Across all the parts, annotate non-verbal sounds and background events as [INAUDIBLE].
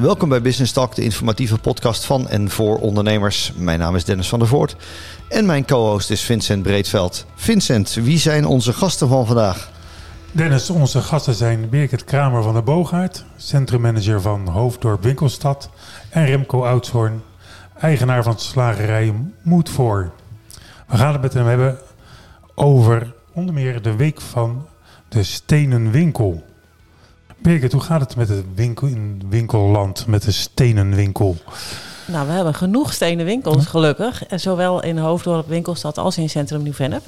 Welkom bij Business Talk, de informatieve podcast van en voor ondernemers. Mijn naam is Dennis van der Voort en mijn co-host is Vincent Breedveld. Vincent, wie zijn onze gasten van vandaag? Dennis, onze gasten zijn Birgit Kramer van der Boogaard, centrummanager van Hoofddorp Winkelstad. En Remco Oudshoorn, eigenaar van de slagerij Moed voor. We gaan het met hem hebben over onder meer de week van de stenen winkel. Birgit, hoe gaat het met het winkel in winkelland, met de stenen winkel? Nou, we hebben genoeg stenen winkels, gelukkig. En zowel in Hoofddorp, Winkelstad als in Centrum Nieuw-Vennep.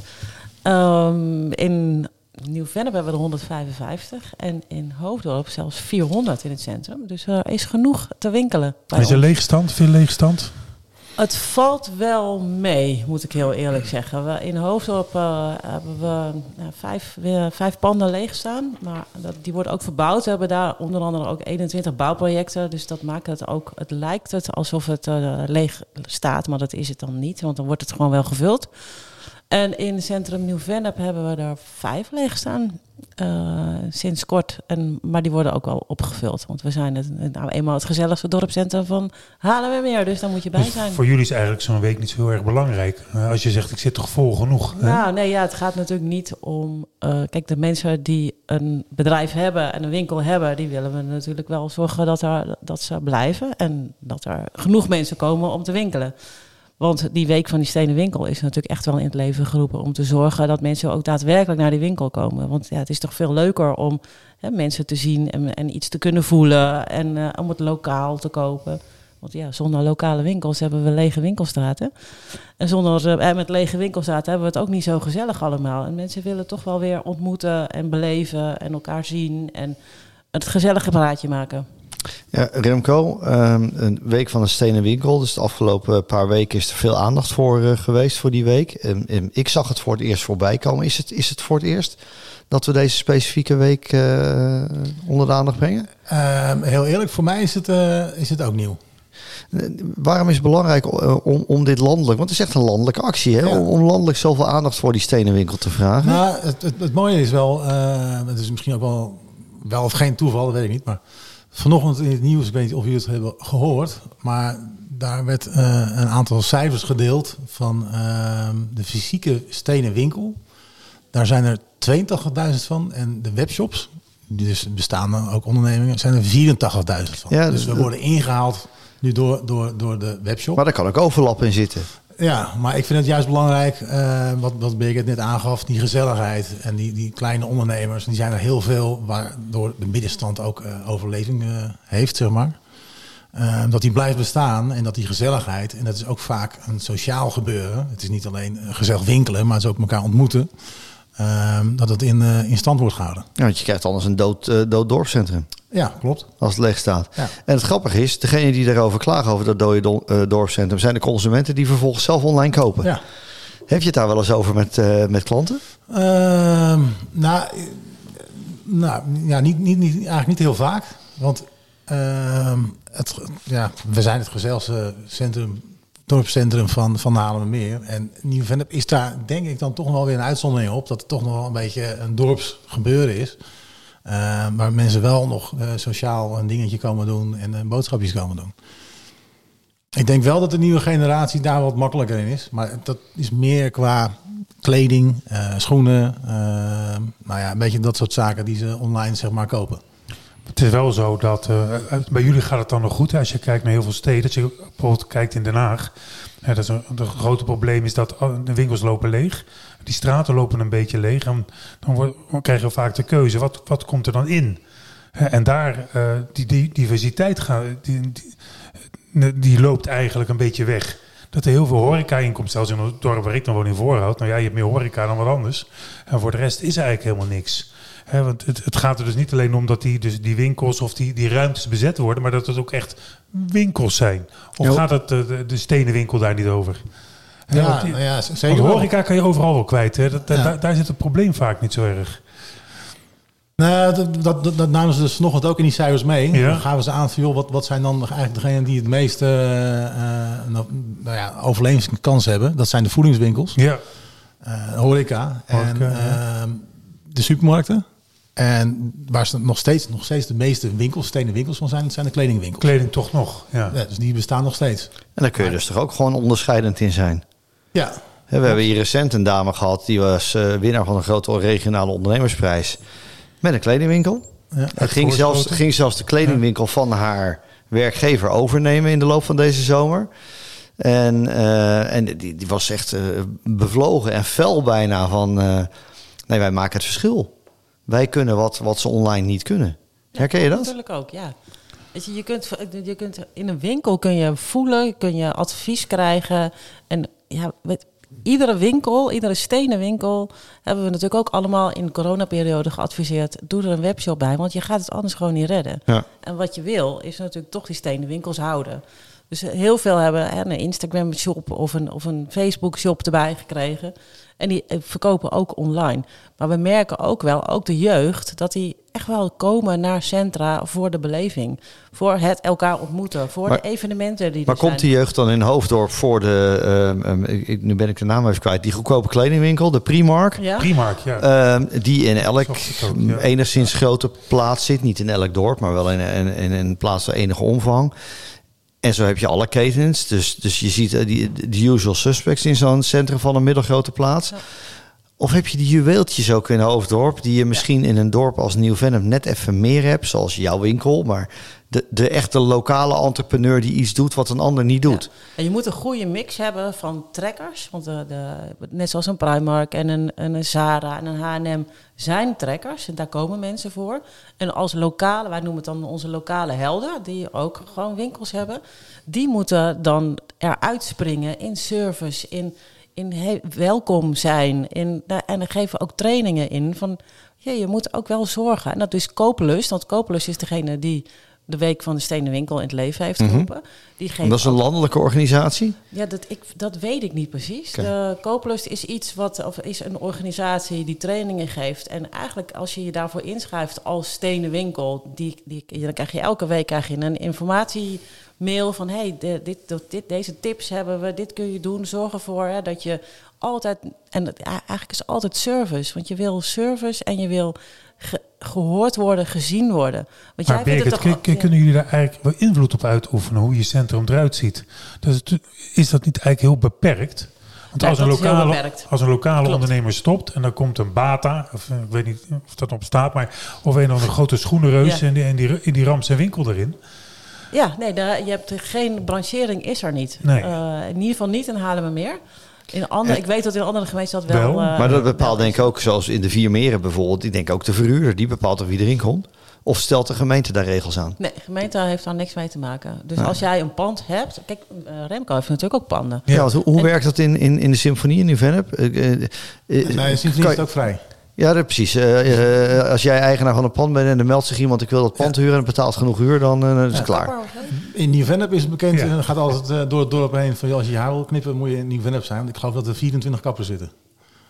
Um, in Nieuw-Vennep hebben we er 155 en in Hoofddorp zelfs 400 in het centrum. Dus er is genoeg te winkelen. Is er leegstand? Veel leegstand? Het valt wel mee, moet ik heel eerlijk zeggen. We, in Hoofddorp uh, hebben we uh, vijf, vijf panden leeg staan. Maar dat, die worden ook verbouwd. We hebben daar onder andere ook 21 bouwprojecten. Dus dat maakt het ook, het lijkt het alsof het uh, leeg staat. Maar dat is het dan niet, want dan wordt het gewoon wel gevuld. En in Centrum Nieuw-Vennep hebben we er vijf leeg staan. Uh, sinds kort. En, maar die worden ook al opgevuld. Want we zijn het, nou, eenmaal het gezelligste dorpscentrum van halen we meer. Dus daar moet je bij dus zijn. Voor jullie is eigenlijk zo'n week niet zo heel erg belangrijk. Uh, als je zegt, ik zit toch vol genoeg. Hè? Nou, nee, ja, het gaat natuurlijk niet om... Uh, kijk, de mensen die een bedrijf hebben en een winkel hebben... die willen we natuurlijk wel zorgen dat, er, dat ze blijven. En dat er genoeg mensen komen om te winkelen. Want die week van die stenen winkel is natuurlijk echt wel in het leven geroepen om te zorgen dat mensen ook daadwerkelijk naar die winkel komen. Want ja, het is toch veel leuker om hè, mensen te zien en, en, iets te kunnen voelen en uh, om het lokaal te kopen. Want ja, zonder lokale winkels hebben we lege winkelstraten. En zonder uh, met lege winkelstraten hebben we het ook niet zo gezellig allemaal. En mensen willen toch wel weer ontmoeten en beleven en elkaar zien en het gezellige praatje maken. Ja, Remco, um, een week van een stenen winkel. Dus de afgelopen paar weken is er veel aandacht voor uh, geweest voor die week. Ik zag het voor het eerst voorbij komen. Is het, is het voor het eerst dat we deze specifieke week uh, onder de aandacht brengen? Ehm, heel eerlijk, voor mij is het, uh, is het ook nieuw. Waarom is het belangrijk om, om dit landelijk, want het is echt een landelijke actie, hè? Ja. Om, landelijk zoveel aandacht voor die stenen winkel te vragen? Nou, het, het, het mooie is wel, het is misschien ook wel, wel of geen toeval, dat weet ik niet, maar Vanochtend in het nieuws, ik weet niet of jullie het hebben gehoord, maar daar werd uh, een aantal cijfers gedeeld van uh, de fysieke stenen winkel. Daar zijn er 82.000 van en de webshops, dus bestaan ook ondernemingen, zijn er 84.000 van. Ja, dus we worden ingehaald nu door, door, door de webshop. Maar daar kan ook overlap in zitten. Ja, maar ik vind het juist belangrijk, uh, wat, wat Birgit net aangaf, die gezelligheid en die, die kleine ondernemers. Die zijn er heel veel, waardoor de middenstand ook uh, overleving uh, heeft, zeg maar. dat die blijft bestaan en dat die gezelligheid, en dat is ook vaak een sociaal gebeuren. Het is niet alleen gezellig winkelen, maar het is ook elkaar ontmoeten. Dat het in, in stand wordt gehouden. Ja, want je krijgt anders een dood, dood dorpscentrum. Ja, klopt. Als het leeg staat. Ja. En het grappige is, degene die daarover klagen over dat dode do uh, dorpscentrum, zijn de consumenten die vervolgens zelf online kopen. Ja. Heb je het daar wel eens over met, uh, met klanten? Uh, nou, nou ja, niet, niet, niet, eigenlijk niet heel vaak. Want uh, het, ja, we zijn het gezelligste centrum, dorpscentrum van, van Haarlemmermeer. En Nieuw-Vennep is daar denk ik dan toch wel weer een uitzondering op. Dat het toch nog wel een beetje een dorpsgebeuren is. Uh, waar mensen wel nog uh, sociaal een dingetje komen doen en uh, boodschapjes komen doen. Ik denk wel dat de nieuwe generatie daar wat makkelijker in is. Maar dat is meer qua kleding, schoenen. nou ja, een beetje dat soort zaken die ze online zeg maar kopen. Het is wel zo dat bij jullie gaat het dan nog goed. Hè? Als je kijkt naar heel veel steden, als je bijvoorbeeld kijkt in Den Haag. Ja, dat is een, grote probleem is dat de winkels lopen leeg. Die straten lopen een beetje leeg. En dan, wordt, dan krijg je vaak de keuze, wat, wat komt er dan in? En daar, uh, die, diversiteit gaat, die, die, loopt eigenlijk een beetje weg. Dat er heel veel horeca inkomt, zelfs in het dorp waar ik dan woon in Voorhout. Nou ja, je hebt meer horeca dan wat anders. En voor de rest is er eigenlijk helemaal niks. He, want het, het, gaat er dus niet alleen om dat die, dus die winkels of die, die ruimtes bezet worden, maar dat het ook echt winkels zijn. Of jo. gaat het de, de, de stenen winkel daar niet over? Ja, ja, die, ja zeker. Want horeca kan je overal wel kwijt. Hè? Dat, ja. daar, daar, zit het probleem vaak niet zo erg. Nou, dat, dat, dat, dat namen ze dus nog wat ook in die cijfers mee. Ja. Dan gaven ze aan van, joh, wat, wat zijn dan eigenlijk degenen die het meeste uh, nou, nou ja, overlevingskans hebben? Dat zijn de voedingswinkels. Ja. Uh, horeca. En uh, de supermarkten. En waar ze nog steeds, nog steeds de meeste winkels, stenen winkels van zijn, zijn de kledingwinkels. Kleding toch nog, ja. Ja, dus die bestaan nog steeds. En daar kun je dus toch ook gewoon onderscheidend in zijn. Ja, Hè, We hebben hier recent een dame gehad, die was eh, winnaar van een grote regionale ondernemersprijs. Met een kledingwinkel. ja. En ging zelfs, ging zelfs de kledingwinkel van haar werkgever overnemen in de loop van deze zomer. En, eh, en die, die was echt eh, bevlogen en fel bijna van... eh, nee, wij maken het verschil. Wij kunnen wat, wat ze online niet kunnen. Herken je dat? Natuurlijk ook, ja. Weet je, je, kunt, je kunt in een winkel kun je voelen, kun je advies krijgen. En ja, weet, iedere winkel, iedere stenen winkel, hebben we natuurlijk ook allemaal in de coronaperiode geadviseerd. Doe er een webshop bij, want je gaat het anders gewoon niet redden. Ja. En wat je wil, is natuurlijk toch die stenen winkels houden. Dus heel veel hebben hè, een Instagram shop of een, of een Facebook shop erbij gekregen. En die eh, verkopen ook online. Maar we merken ook wel, ook de jeugd, dat die echt wel komen naar centra voor de beleving. Voor het elkaar ontmoeten, voor Maar- de evenementen die Maar komt die jeugd dan in Hoofddorp voor de... ehm, ehm, ik- nu ben ik de naam even kwijt. Die goedkope kledingwinkel, de Primark. Ja? Primark, ja. Ehm, die in elk ook, ja. enigszins grote plaats zit. Niet in elk dorp, maar wel in, in, in een plaats van enige omvang. En zo heb je alle ketens. Dus, dus je ziet eh, die, de usual suspects in zo'n centrum van een middelgrote plaats. Ja. Of heb je die juweeltjes ook in Hoofddorp... die je misschien in een dorp als Nieuw-Vennep net even meer hebt... zoals jouw winkel, maar de, de echte lokale entrepreneur... die iets doet wat een ander niet doet. En je moet een goede mix hebben van trekkers. Want de, de, net zoals een Primark en een, en een Zara en een H&M zijn trekkers. En daar komen mensen voor. En als lokale, wij noemen het dan onze lokale helden... die ook gewoon winkels hebben... die moeten dan eruit springen in service, in, in welkom zijn. In, en er geven ook trainingen in van... Ja, je moet ook wel zorgen. En dat is Koopelust. Want Koopelust is degene die de Week van de Stenen Winkel in het leven heeft geroepen. Die geeft dat is een landelijke organisatie. ja, dat, ik, dat weet ik niet precies. Oké. De Kooplust is iets wat, of is een organisatie die trainingen geeft. En eigenlijk als je je daarvoor inschrijft als stenen winkel, die, die, dan krijg je elke week krijg je een informatiemail van hey, dit, dit, dit, deze tips hebben we, dit kun je doen. Zorg ervoor hè, dat je altijd, en dat, eigenlijk is altijd service. Want je wil service en je wil ge- gehoord worden, gezien worden. Want Maar vindt Birgit, kun- kun- ja. kunnen jullie daar eigenlijk wel invloed op uitoefenen hoe je centrum eruit ziet? Dat is, is dat niet eigenlijk heel beperkt? Want Ja, als, een lokale, als een lokale Klopt. ondernemer stopt en dan komt een Bata, of eh, ik weet niet of dat op staat, maar of een of andere grote schoenenreus Ja. en, die, en, die, en die ramt zijn winkel erin. Ja, nee, daar, je hebt geen branchering is er niet. Nee. Eh, in ieder geval niet in Haarlemmermeer. In andere, ik weet dat in andere gemeenten dat wel. Wel, eh, Maar dat bepaalt denk ik ook, zoals in de Vier Meren bijvoorbeeld... ik denk ook de verhuurder, die bepaalt of wie erin komt. Of stelt de gemeente daar regels aan? Nee, de gemeente heeft daar niks mee te maken. Dus Nee. als jij een pand hebt... Kijk, eh, Remco heeft natuurlijk ook panden. Ja, hoe, hoe En- werkt dat in, in, in de symfonie in Nieuw-Vennep? Eh, Nee, sindsdien je- is het ook vrij. Ja, dat, precies. Eh, eh, als jij eigenaar van een pand bent en er meldt zich iemand... ik wil dat pand huren en betaalt genoeg huur, dan eh, is het klaar. In Nieuw-Vennep is het bekend, Ja. en gaat altijd eh, door het dorp heen van ja, als je je haar wil knippen, moet je in Nieuw-Vennep zijn. Want ik geloof dat er 24 kappers zitten.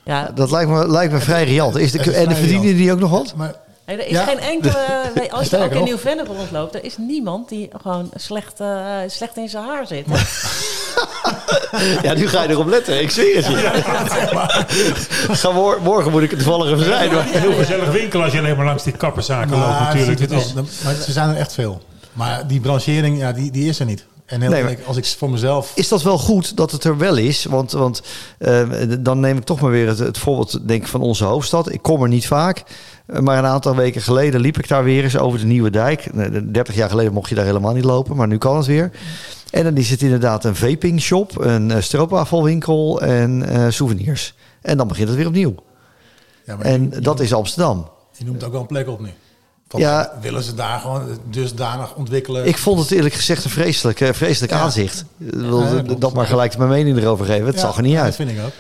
Ja, Dat lijkt me, lijkt me vrij riant. Is de, is en verdienen riant. die ook nog wat? Maar nee, er is Ja. geen enkele... [LAUGHS] als je ook in. Nieuw-Vennep rondloopt... er is niemand die gewoon slecht, eh, slecht in zijn haar zit. [LAUGHS] Ja, nu ga je erop letten. Ik zweer het je. Ga mor- morgen moet ik er toevallig even zijn. maar- Een heel gezellig winkel als je alleen maar langs die kapperszaken loopt natuurlijk. Het het is, maar ze zijn er echt veel. Maar die branchering, ja, die, die is er niet. En heel Nee, als ik voor mezelf... Is dat wel goed dat het er wel is? Want, want eh, dan neem ik toch maar weer het, het voorbeeld denk ik, van onze hoofdstad. Ik kom er niet vaak. eh, Maar een aantal weken geleden liep ik daar weer eens over de Nieuwe Dijk. Eh, 30 jaar geleden mocht je daar helemaal niet lopen, maar nu kan het weer. En dan is het inderdaad een vaping shop, een eh, stroopwafelwinkel en eh, souvenirs. En dan begint het weer opnieuw. Ja, maar En je, dat is Amsterdam. je noemt ook wel een plek op nu. Ja. Willen ze daar gewoon dusdanig ontwikkelen? Ik vond het eerlijk gezegd een vreselijk, eh, vreselijk Ja. aanzicht. Ik wil Ja, dat klopt. maar gelijk mijn mening erover geven. Het zag er niet uit. Dat vind ik ook.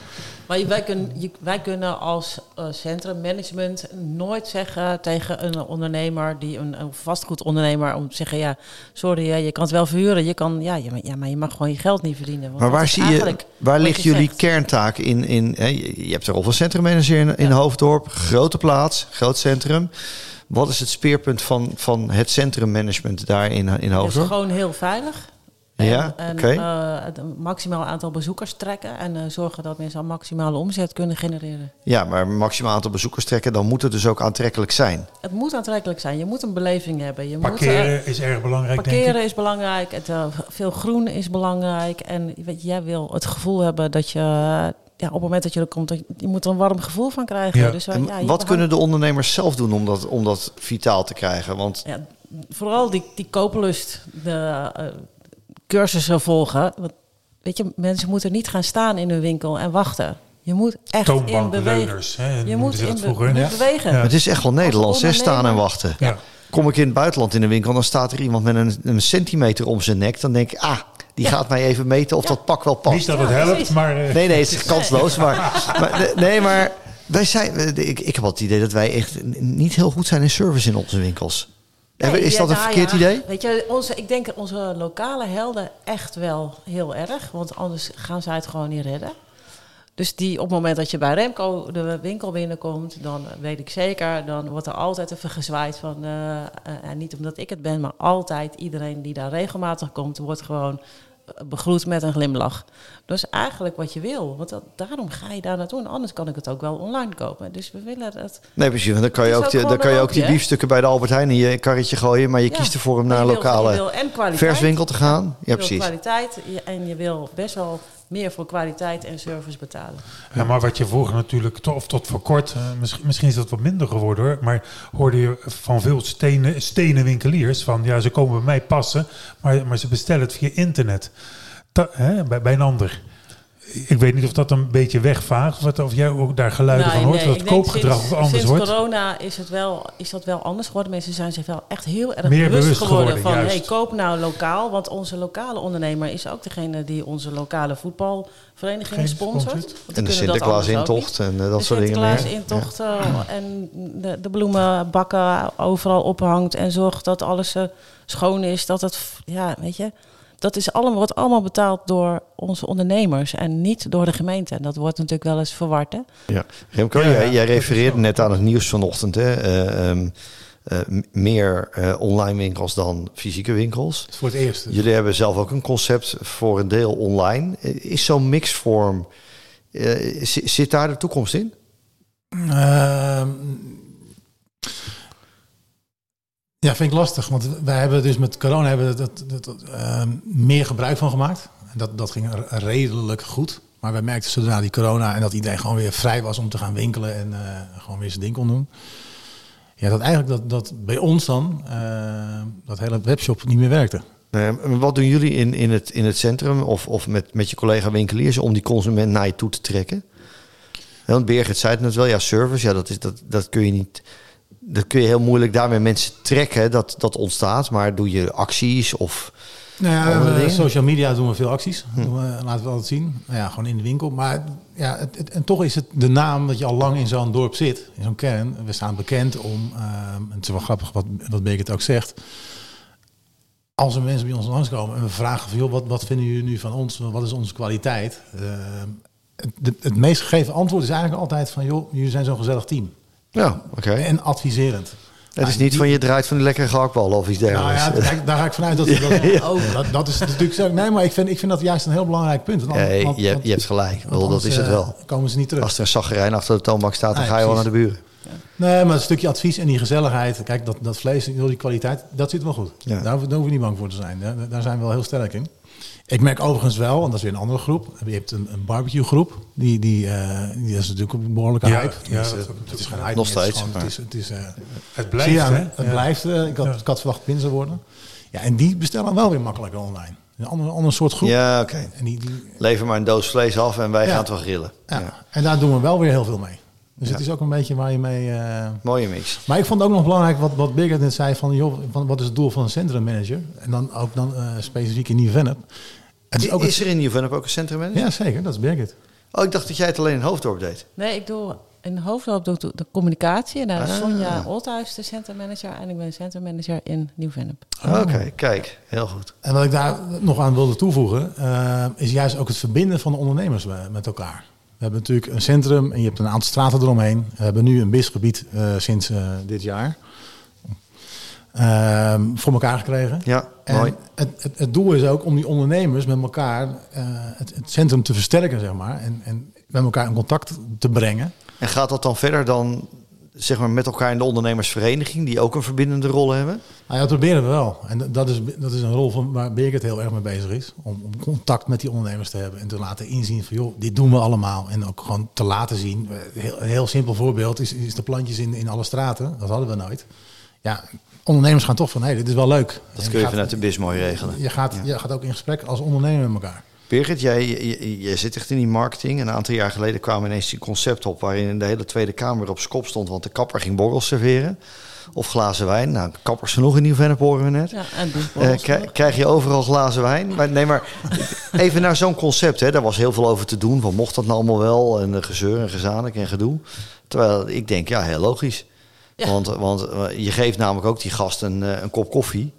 Maar wij kunnen, wij kunnen als eh, centrummanagement nooit zeggen tegen een ondernemer, die een, een vastgoedondernemer, om te zeggen: ja, sorry, je kan het wel verhuren. Je kan, ja, ja, maar je mag gewoon je geld niet verdienen. Want Maar waar, zie je, waar ligt jullie zegt. kerntaak in? in hè, je hebt er al een centrummanager in, in Ja. Hoofddorp, grote plaats, groot centrum. Wat is het speerpunt van, van het centrummanagement daar in, in Het is Hoofddorp? gewoon heel veilig. En, Ja, en oké. eh, het maximaal aantal bezoekers trekken en eh, zorgen dat mensen een maximale omzet kunnen genereren. Ja, maar maximaal aantal bezoekers trekken, dan moet het dus ook aantrekkelijk zijn. Het moet aantrekkelijk zijn. Je moet een beleving hebben. Je moet, Parkeren eh, is erg belangrijk, denk parkeren ik. is belangrijk. Het, veel groen is belangrijk. En weet je, jij wil het gevoel hebben dat je... ja, op het moment dat je er komt, dat je, je moet er een warm gevoel van krijgen. Ja. Dus, ja, wat kunnen de ondernemers zelf doen om dat, om dat vitaal te krijgen? Want Ja, vooral die, die kooplust, de eh, cursussen volgen. Want, weet je, mensen moeten niet gaan staan in hun winkel en wachten. Je moet echt in bewegen. Hè, Je moet, in be- vroeger. je Ja. moet bewegen. Ja. het is echt wel Nederlands, hè? Staan en wachten. Ja. Kom ik in het buitenland in de winkel, dan staat er iemand met een, een centimeter om zijn nek. Dan denk ik, ah, die Ja. gaat mij even meten of Ja. dat pak wel past. Niet dat Ja, het helpt, precies. maar... eh, Nee, nee, het is [LAUGHS] kansloos. Maar, maar, nee, maar wij zijn, ik, ik heb het idee dat wij echt niet heel goed zijn in service in onze winkels. Nee, is dat een nou verkeerd ja, idee? Weet je, onze, ik denk onze lokale helden echt wel heel erg. Want anders gaan zij het gewoon niet redden. Dus die, op het moment dat je bij Remco de winkel binnenkomt, dan weet ik zeker, dan wordt er altijd even gezwaaid van, eh, eh, en niet omdat ik het ben, maar altijd iedereen die daar regelmatig komt, wordt gewoon begroet met een glimlach. Dat is eigenlijk wat je wil, want dat, daarom ga je daar naartoe. En anders kan ik het ook wel online kopen. Dus we willen het Nee, precies. want Dan kan je ook, ook die- dan kan je ook die biefstukken bij de Albert Heijn in je karretje gooien. Maar je Ja. kiest ervoor om naar een lokale je wil en kwaliteit. verswinkel te gaan. Ja, precies. kwaliteit en je wil best wel meer voor kwaliteit en service betalen. Ja, maar wat je vroeger natuurlijk, of tot voor kort, eh, misschien, is dat wat minder geworden hoor, maar hoorde je van veel stenen, stenen winkeliers van ja, ze komen bij mij passen, maar, maar ze bestellen het via internet. Hè, bij, bij een ander. Ik weet niet of dat een beetje wegvaagt, of, wat- of jij ook daar geluiden Nee, van hoort, nee, dat het koopgedrag sinds, anders sinds wordt. corona is, het wel, is dat wel anders geworden. Mensen zijn zich wel echt heel erg Meer bewust, bewust geworden, geworden, van... juist. hey, koop nou lokaal. Want onze lokale ondernemer is ook degene die onze lokale voetbalvereniging Geen sponsort. En de Sinterklaas-intocht en eh, dat de soort dingen meer. Sinterklaas-intocht eh, en de, de bloemenbakken overal ophangt en zorgt dat alles eh, schoon is. Dat het, ja, weet je, dat is allemaal, wordt allemaal betaald door onze ondernemers en niet door de gemeente. En dat wordt natuurlijk wel eens verward, hè? Ja. Remco, Ja, jij, refereerde net aan het nieuws vanochtend. Hè? Eh, ehm, eh, meer eh, online winkels dan fysieke winkels. Voor het eerst. Jullie hebben zelf ook een concept voor een deel online. Is zo'n mixvorm, eh, zi- zit daar de toekomst in? Ja, vind ik lastig. Want wij hebben dus met corona hebben dat, dat, ehm, meer gebruik van gemaakt. En dat, dat ging redelijk goed. Maar wij merkten zodra die corona en dat iedereen gewoon weer vrij was om te gaan winkelen en eh, gewoon weer zijn ding kon doen. Ja, dat eigenlijk dat, dat bij ons dan ehm, dat hele webshop niet meer werkte. Eh, wat doen jullie in, in, het, in het centrum of, of met, met je collega winkeliers om die consument naar je toe te trekken? Want Birgit zei het net wel, ja, service, ja, dat, is, dat, dat kun je niet. Dat kun je heel moeilijk daarmee mensen trekken, dat, dat ontstaat. Maar doe je acties of. Nou ja, dingen? social media doen we veel acties. Doen we, laten we altijd zien. Nou ja, gewoon in de winkel. Maar ja, het, het- en toch is het de naam dat je al lang in zo'n dorp zit, in zo'n kern. We staan bekend om, ehm, en het is wel grappig wat, wat Birgit ook zegt. Als er mensen bij ons langskomen en we vragen van, joh, wat, wat vinden jullie nu van ons? Wat is onze kwaliteit? Ehm, het, het, het meest gegeven antwoord is eigenlijk altijd van, joh, jullie zijn zo'n gezellig team. Ja, oké. En adviserend. Het is niet van je draait van die lekkere gehaktballen of iets Nou dergelijks. ja, kijk, daar ga ik vanuit dat dat, [LAUGHS] dat, dat is natuurlijk zo. Nee, maar ik vind, ik vind dat juist een heel belangrijk punt. Want, Nee, want- je, want- je hebt gelijk. Ik want dat is het eh, wel. Komen ze niet terug. Als er een zaggerijn achter de toonbank staat, dan ga je wel naar de buren. Nee, maar het stukje advies en die gezelligheid. Kijk, dat, dat vlees, die kwaliteit, dat zit wel goed. Ja. Daar, hoeven- daar hoeven we niet bang voor te zijn. Daar, daar zijn we wel heel sterk in. Ik merk overigens wel, en dat is weer een andere groep. Je hebt een, een barbecue groep. Die, die, eh, die is natuurlijk een behoorlijke Ja, hype. ja, dat- het dat is is geen hype. nog het steeds, Het is, het is, eh, Het zie blijft, hè? Het Ja. blijft. eh, ik, had, Ja. ik had verwacht pinsen worden. Ja, en die bestellen wel weer makkelijker online. Een ander, ander soort groep. Ja, oké. En, die, die, Lever maar een doos vlees af en wij Ja. gaan het wel grillen. ja. Ja. En daar doen we wel weer heel veel mee. Dus Ja. het is ook een beetje waar je mee... eh, Mooie mix. Maar ik vond het ook nog belangrijk wat, wat Birgit net zei van, joh, van wat is het doel van een centrummanager? En dan ook dan eh, specifiek in Nieuw-Vennep. Is ook Is er in Nieuw-Vennep ook een centrummanager? Ja, zeker. Dat is Birgit. Oh, ik dacht dat jij het alleen in Hoofddorp deed. Nee, ik doe in Hoofddorp doe ik de communicatie. En daar is Ah. Sonja Olthuis de centrummanager. En ik ben centrummanager in Nieuw-Vennep. Oké, kijk. Heel goed. En wat ik daar nog aan wilde toevoegen, eh, is juist ook het verbinden van de ondernemers met elkaar. We hebben natuurlijk een centrum en je hebt een aantal straten eromheen. We hebben nu een bisgebied eh, sinds eh, dit jaar. ehm, voor elkaar gekregen. Ja, En mooi. het, het, het doel is ook om die ondernemers met elkaar eh, het, het centrum te versterken, zeg maar. En, en met elkaar in contact te brengen. En gaat dat dan verder dan zeg maar, met elkaar in de ondernemersvereniging, die ook een verbindende rol hebben? Nou ja, dat proberen we wel. En dat is, dat is een rol van waar Birgit heel erg mee bezig is. Om, om contact met die ondernemers te hebben. En te laten inzien van, joh, dit doen we allemaal. En ook gewoon te laten zien. Heel, een heel simpel voorbeeld is, is de plantjes in, in alle straten. Dat hadden we nooit. Ja, ondernemers gaan toch van, hé, hey, dit is wel leuk. Dat En kun je gaat- vanuit de BIS mooi regelen. Je gaat, je gaat ook in gesprek als ondernemer met elkaar. Birgit, jij, jij, jij zit echt in die marketing. Een aantal jaar geleden kwam ineens die concept op... waarin de hele Tweede Kamer op zijn kop stond... want de kapper ging borrels serveren. Of glazen wijn. Nou, kappers genoeg in Nieuw-Vennep horen we net. Ja, en dus Eh, krij- krijg je overal glazen wijn? Maar, nee, maar even naar zo'n concept. Hè. Daar was heel veel over te doen. Van mocht dat nou allemaal wel? En gezeur en gezanik en gedoe. Terwijl ik denk, ja, heel logisch. Ja. Want, want eh, je geeft namelijk ook die gast een, eh, een kop koffie.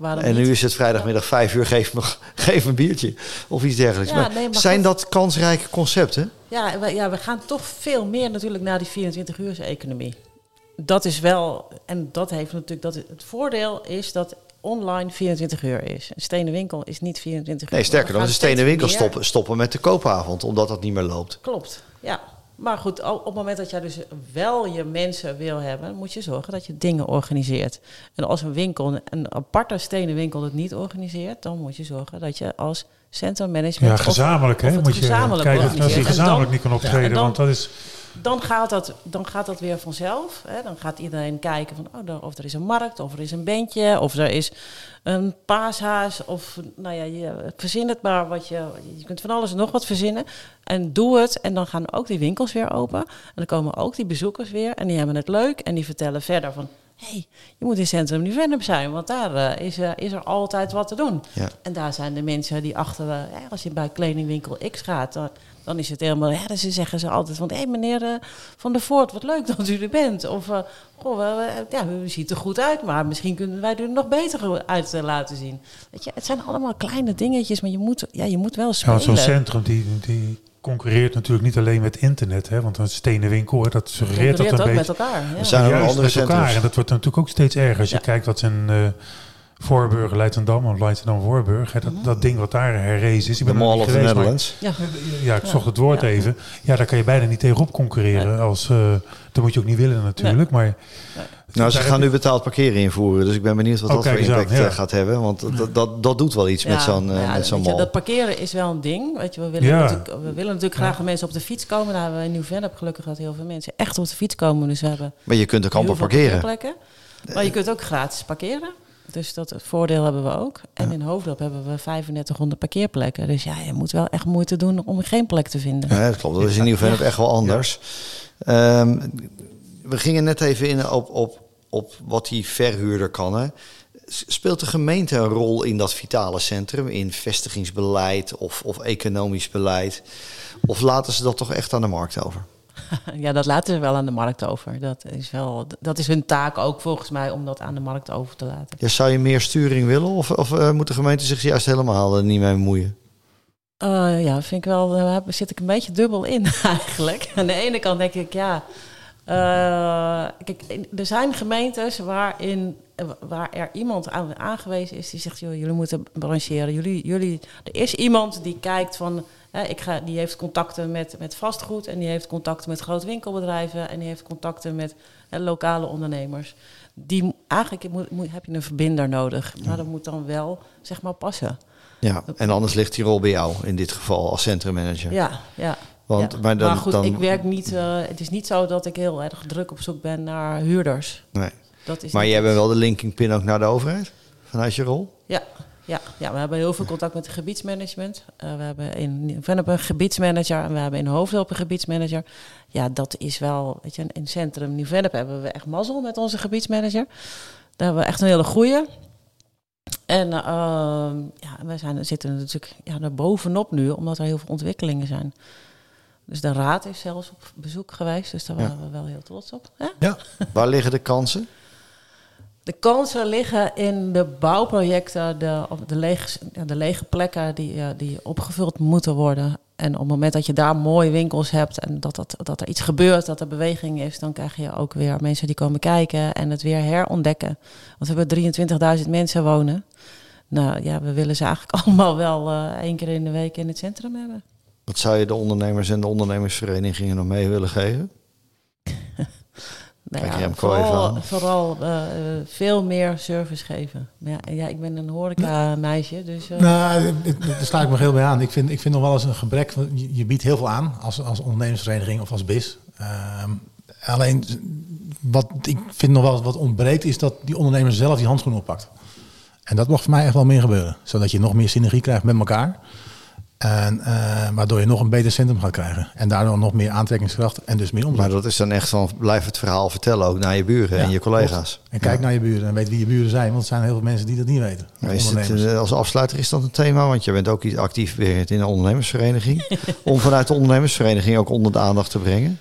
Ja, En nu is het vrijdagmiddag vijf uur, geef me, [LAUGHS] geef me een biertje. Of iets dergelijks. Maar nee, maar zijn goed. dat kansrijke concepten? Ja, we, ja, we gaan toch veel meer natuurlijk naar die 24 uur economie. Dat is wel, en dat heeft natuurlijk, dat het voordeel is dat online 24 uur is. Een stenen winkel is niet 24 uur. Nee, sterker gaan de stenen winkel meer- stoppen, stoppen met de koopavond, omdat dat niet meer loopt. Klopt, ja. Maar goed, op het moment dat jij dus wel je mensen wil hebben, moet je zorgen dat je dingen organiseert. En als een winkel, een aparte stenen winkel het niet organiseert, dan moet je zorgen dat je als centrummanagement... Ja, gezamenlijk hè, moet je gezamenlijk kijken En dan- gezamenlijk niet kan optreden, dan- want dat is... dan gaat dat, dan gaat dat weer vanzelf. Hè? Dan gaat iedereen kijken van, oh, daar- of er is een markt, of er is een bandje, of er is een paashaas, of nou ja, je verzin het maar wat je, je kunt van alles en nog wat verzinnen. En doe het, en dan gaan ook die winkels weer open. En dan komen ook die bezoekers weer, en die hebben het leuk, en die vertellen verder van, hé, hey, je moet in Centrum Nieuw-Vennep zijn, want daar eh, is, eh, is er altijd wat te doen. Ja. En daar zijn de mensen die achter, ja, als je bij kledingwinkel X gaat, dan, dan is het helemaal, ja, dan zeggen ze altijd van, hé hey, meneer eh, Van der Voort, wat leuk dat u er bent. Of, eh, goh, we- we- ja, u ziet er goed uit, maar misschien kunnen wij u er nog beter uit eh, laten zien. Weet je, het zijn allemaal kleine dingetjes, maar je moet, ja, je moet wel Ja, spelen. want zo'n centrum die, die concurreert natuurlijk niet alleen met internet, hè, want een stenen winkel, hè, dat suggereert dat een ook beetje. met elkaar. Ja. Er zijn ook Juist andere met elkaar. En dat wordt natuurlijk ook steeds erger. Als je Ja. kijkt wat zijn eh Voorburg, Leidschendam of Leidschendam-Voorburg, hè, dat, dat ding wat daar herrezen is. Ik De ben Mall of the Netherlands. Ja. Ja, ik Ja. zocht het woord Ja. even. Ja, daar kan je bijna niet tegenop concurreren. Als, eh, dat moet je ook niet willen natuurlijk. Maar Nou, ze gaan nu betaald parkeren invoeren. Dus ik ben benieuwd wat Oh, dat voor impact ja. eh, gaat hebben. Want dat, dat, dat doet wel iets met zo'n ja, met zo'n weet je, mall. Dat parkeren is wel een ding. Weet je, we, willen Ja. natuurlijk, we willen natuurlijk graag dat mensen op de fiets komen. Daar hebben we in Nieuw-Vennep gelukkig dat heel veel mensen echt op de fiets komen. Dus we hebben Maar je kunt ook amper veel parkeren. Maar je kunt ook gratis parkeren. Dus dat voordeel hebben we ook. En in Hoofddorp hebben we 3500 parkeerplekken. Dus ja, je moet wel echt moeite doen om geen plek te vinden. Ja, dat klopt. Dat is in Nieuw-Vennep echt wel anders. Ehm, we gingen net even in op, op, op wat die verhuurder kan. Hè. Speelt de gemeente een rol in dat vitale centrum? In vestigingsbeleid of, of economisch beleid? Of laten ze dat toch echt aan de markt over? [LAUGHS] Ja, dat laten ze wel aan de markt over. Dat is, wel, dat is hun taak ook volgens mij om dat aan de markt over te laten. Ja, zou je meer sturing willen? Of, of eh, moet de gemeente zich juist helemaal eh, niet mee bemoeien? Eh, ja, vind ik wel, daar zit ik een beetje dubbel in [LAUGHS] eigenlijk. Aan de ene kant denk ik, ja. kijk, er zijn gemeentes waarin, waar er iemand aan aangewezen is die zegt: joh, jullie moeten brancheren. Jullie, jullie, er is iemand die kijkt van. Ik ga, die heeft contacten met, met vastgoed en die heeft contacten met grote winkelbedrijven en die heeft contacten met lokale ondernemers. Die, eigenlijk moet, moet, heb je een verbinder nodig, maar dat moet dan wel zeg maar passen. Ja, en anders ligt die rol bij jou in dit geval als centrummanager. Ja, ja. Want, Ja. maar dan, goed, dan, ik werk niet. eh, het is niet zo dat ik heel erg druk op zoek ben naar huurders. nee. Dat is Maar jij bent wel de linking pin ook naar de overheid? Vanuit je rol? Ja, ja, ja, we hebben heel veel contact met het gebiedsmanagement. Eh, we hebben in Vennep een gebiedsmanager en we hebben in Hoofddorp een gebiedsmanager. Ja, dat is wel, weet je, in het centrum Nieuw-Vennep hebben we echt mazzel met onze gebiedsmanager. Daar hebben we echt een hele goeie. En ehm, ja, wij zijn, zitten natuurlijk ja, er bovenop nu, omdat er heel veel ontwikkelingen zijn. Dus de raad is zelfs op bezoek geweest, dus daar Ja. waren we wel heel trots op. Hè? Ja, Waar liggen de kansen? De kansen liggen in de bouwprojecten, de, de, lege, de lege plekken die, eh, die opgevuld moeten worden. en op het moment dat je daar mooie winkels hebt en dat, dat, dat er iets gebeurt, dat er beweging is, dan krijg je ook weer mensen die komen kijken en het weer herontdekken. Want we hebben 23.000 mensen wonen. Nou ja, we willen ze eigenlijk [LAUGHS] allemaal wel uh, één keer in de week in het centrum hebben. Wat zou je de ondernemers en de ondernemersverenigingen nog mee willen geven? Nou ja, vooral, vooral uh, veel meer service geven. Ja, ja, ik ben een horeca-meisje, dus... Uh... Nou, daar sta ik me heel bij aan. Ik vind, ik vind nog wel eens een gebrek. Je, je biedt heel veel aan als, als ondernemersvereniging of als BIS. Uh, alleen, wat ik vind nog wel wat ontbreekt, is dat die ondernemer zelf die handschoen oppakt. En dat mag voor mij echt wel meer gebeuren. Zodat je nog meer synergie krijgt met elkaar. En, uh, waardoor je nog een beter centrum gaat krijgen. En daardoor nog meer aantrekkingskracht en dus meer omzet. Maar dat is dan echt van blijf het verhaal vertellen ook naar je buren en je collega's. En kijk naar je buren en weet wie je buren zijn. Want er zijn heel veel mensen die dat niet weten. is het, uh, als afsluiter is dat een thema? Want je bent ook actief weer in een ondernemersvereniging. [LAUGHS] om vanuit de ondernemersvereniging ook onder de aandacht te brengen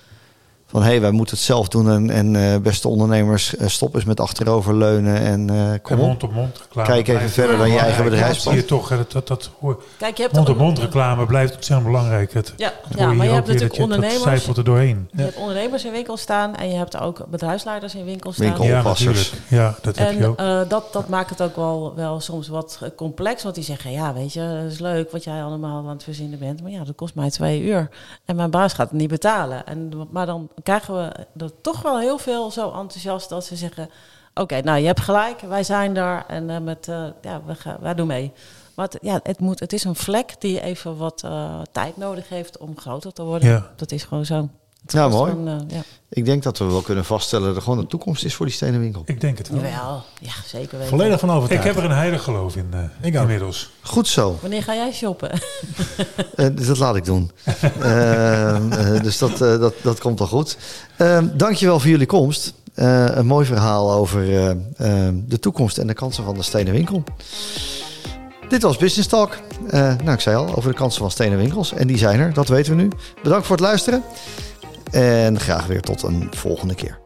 van hé, hey, wij moeten het zelf doen en, en uh, beste ondernemers, uh, stop eens met achteroverleunen en uh, kom en mond op mond reclame. Kijk even verder dan je eigen bedrijfspad. zie je toch, dat, dat, dat hoor. Kijk, je hebt mond op mond reclame blijft ontzettend belangrijk. Het, ja, ja maar je hebt natuurlijk je, ondernemers. Dat er doorheen. Je hebt ondernemers in winkels staan en je hebt ook bedrijfsleiders in winkels staan. Winkeloppassers. Ja, ja, dat heb en, je ook. dat, dat maakt het ook wel, wel soms wat complex, want die zeggen ja, weet je, dat is leuk wat jij allemaal aan het verzinnen bent, maar ja, dat kost mij twee uur en mijn baas gaat het niet betalen. En, maar dan krijgen we dat toch wel heel veel zo enthousiast dat ze zeggen: Oké, nou je hebt gelijk, wij zijn daar en uh, met, uh, ja, we gaan, wij doen mee. Maar het, ja, het, moet, het is een vlek die even wat uh, tijd nodig heeft om groter te worden. Ja. Dat is gewoon zo. Ja, mooi. Ja. Ik denk dat we wel kunnen vaststellen dat er gewoon een toekomst is voor die stenen winkel. Ik denk het wel. Jawel, ja, zeker weten. Volledig van overtuigd. Ik heb er een heilig geloof in uh, inmiddels. Goed zo. Wanneer ga jij shoppen? uh, [LAUGHS] dus dat laat ik doen. uh, [LAUGHS] dus dat, dat, dat komt al goed. dankjewel voor jullie komst. een mooi verhaal over de toekomst en de kansen van de stenen winkel. Dit was Business Talk. nou, ik zei al, over de kansen van stenen winkels. En die zijn er, dat weten we nu. Bedankt voor het luisteren. En graag weer tot een volgende keer.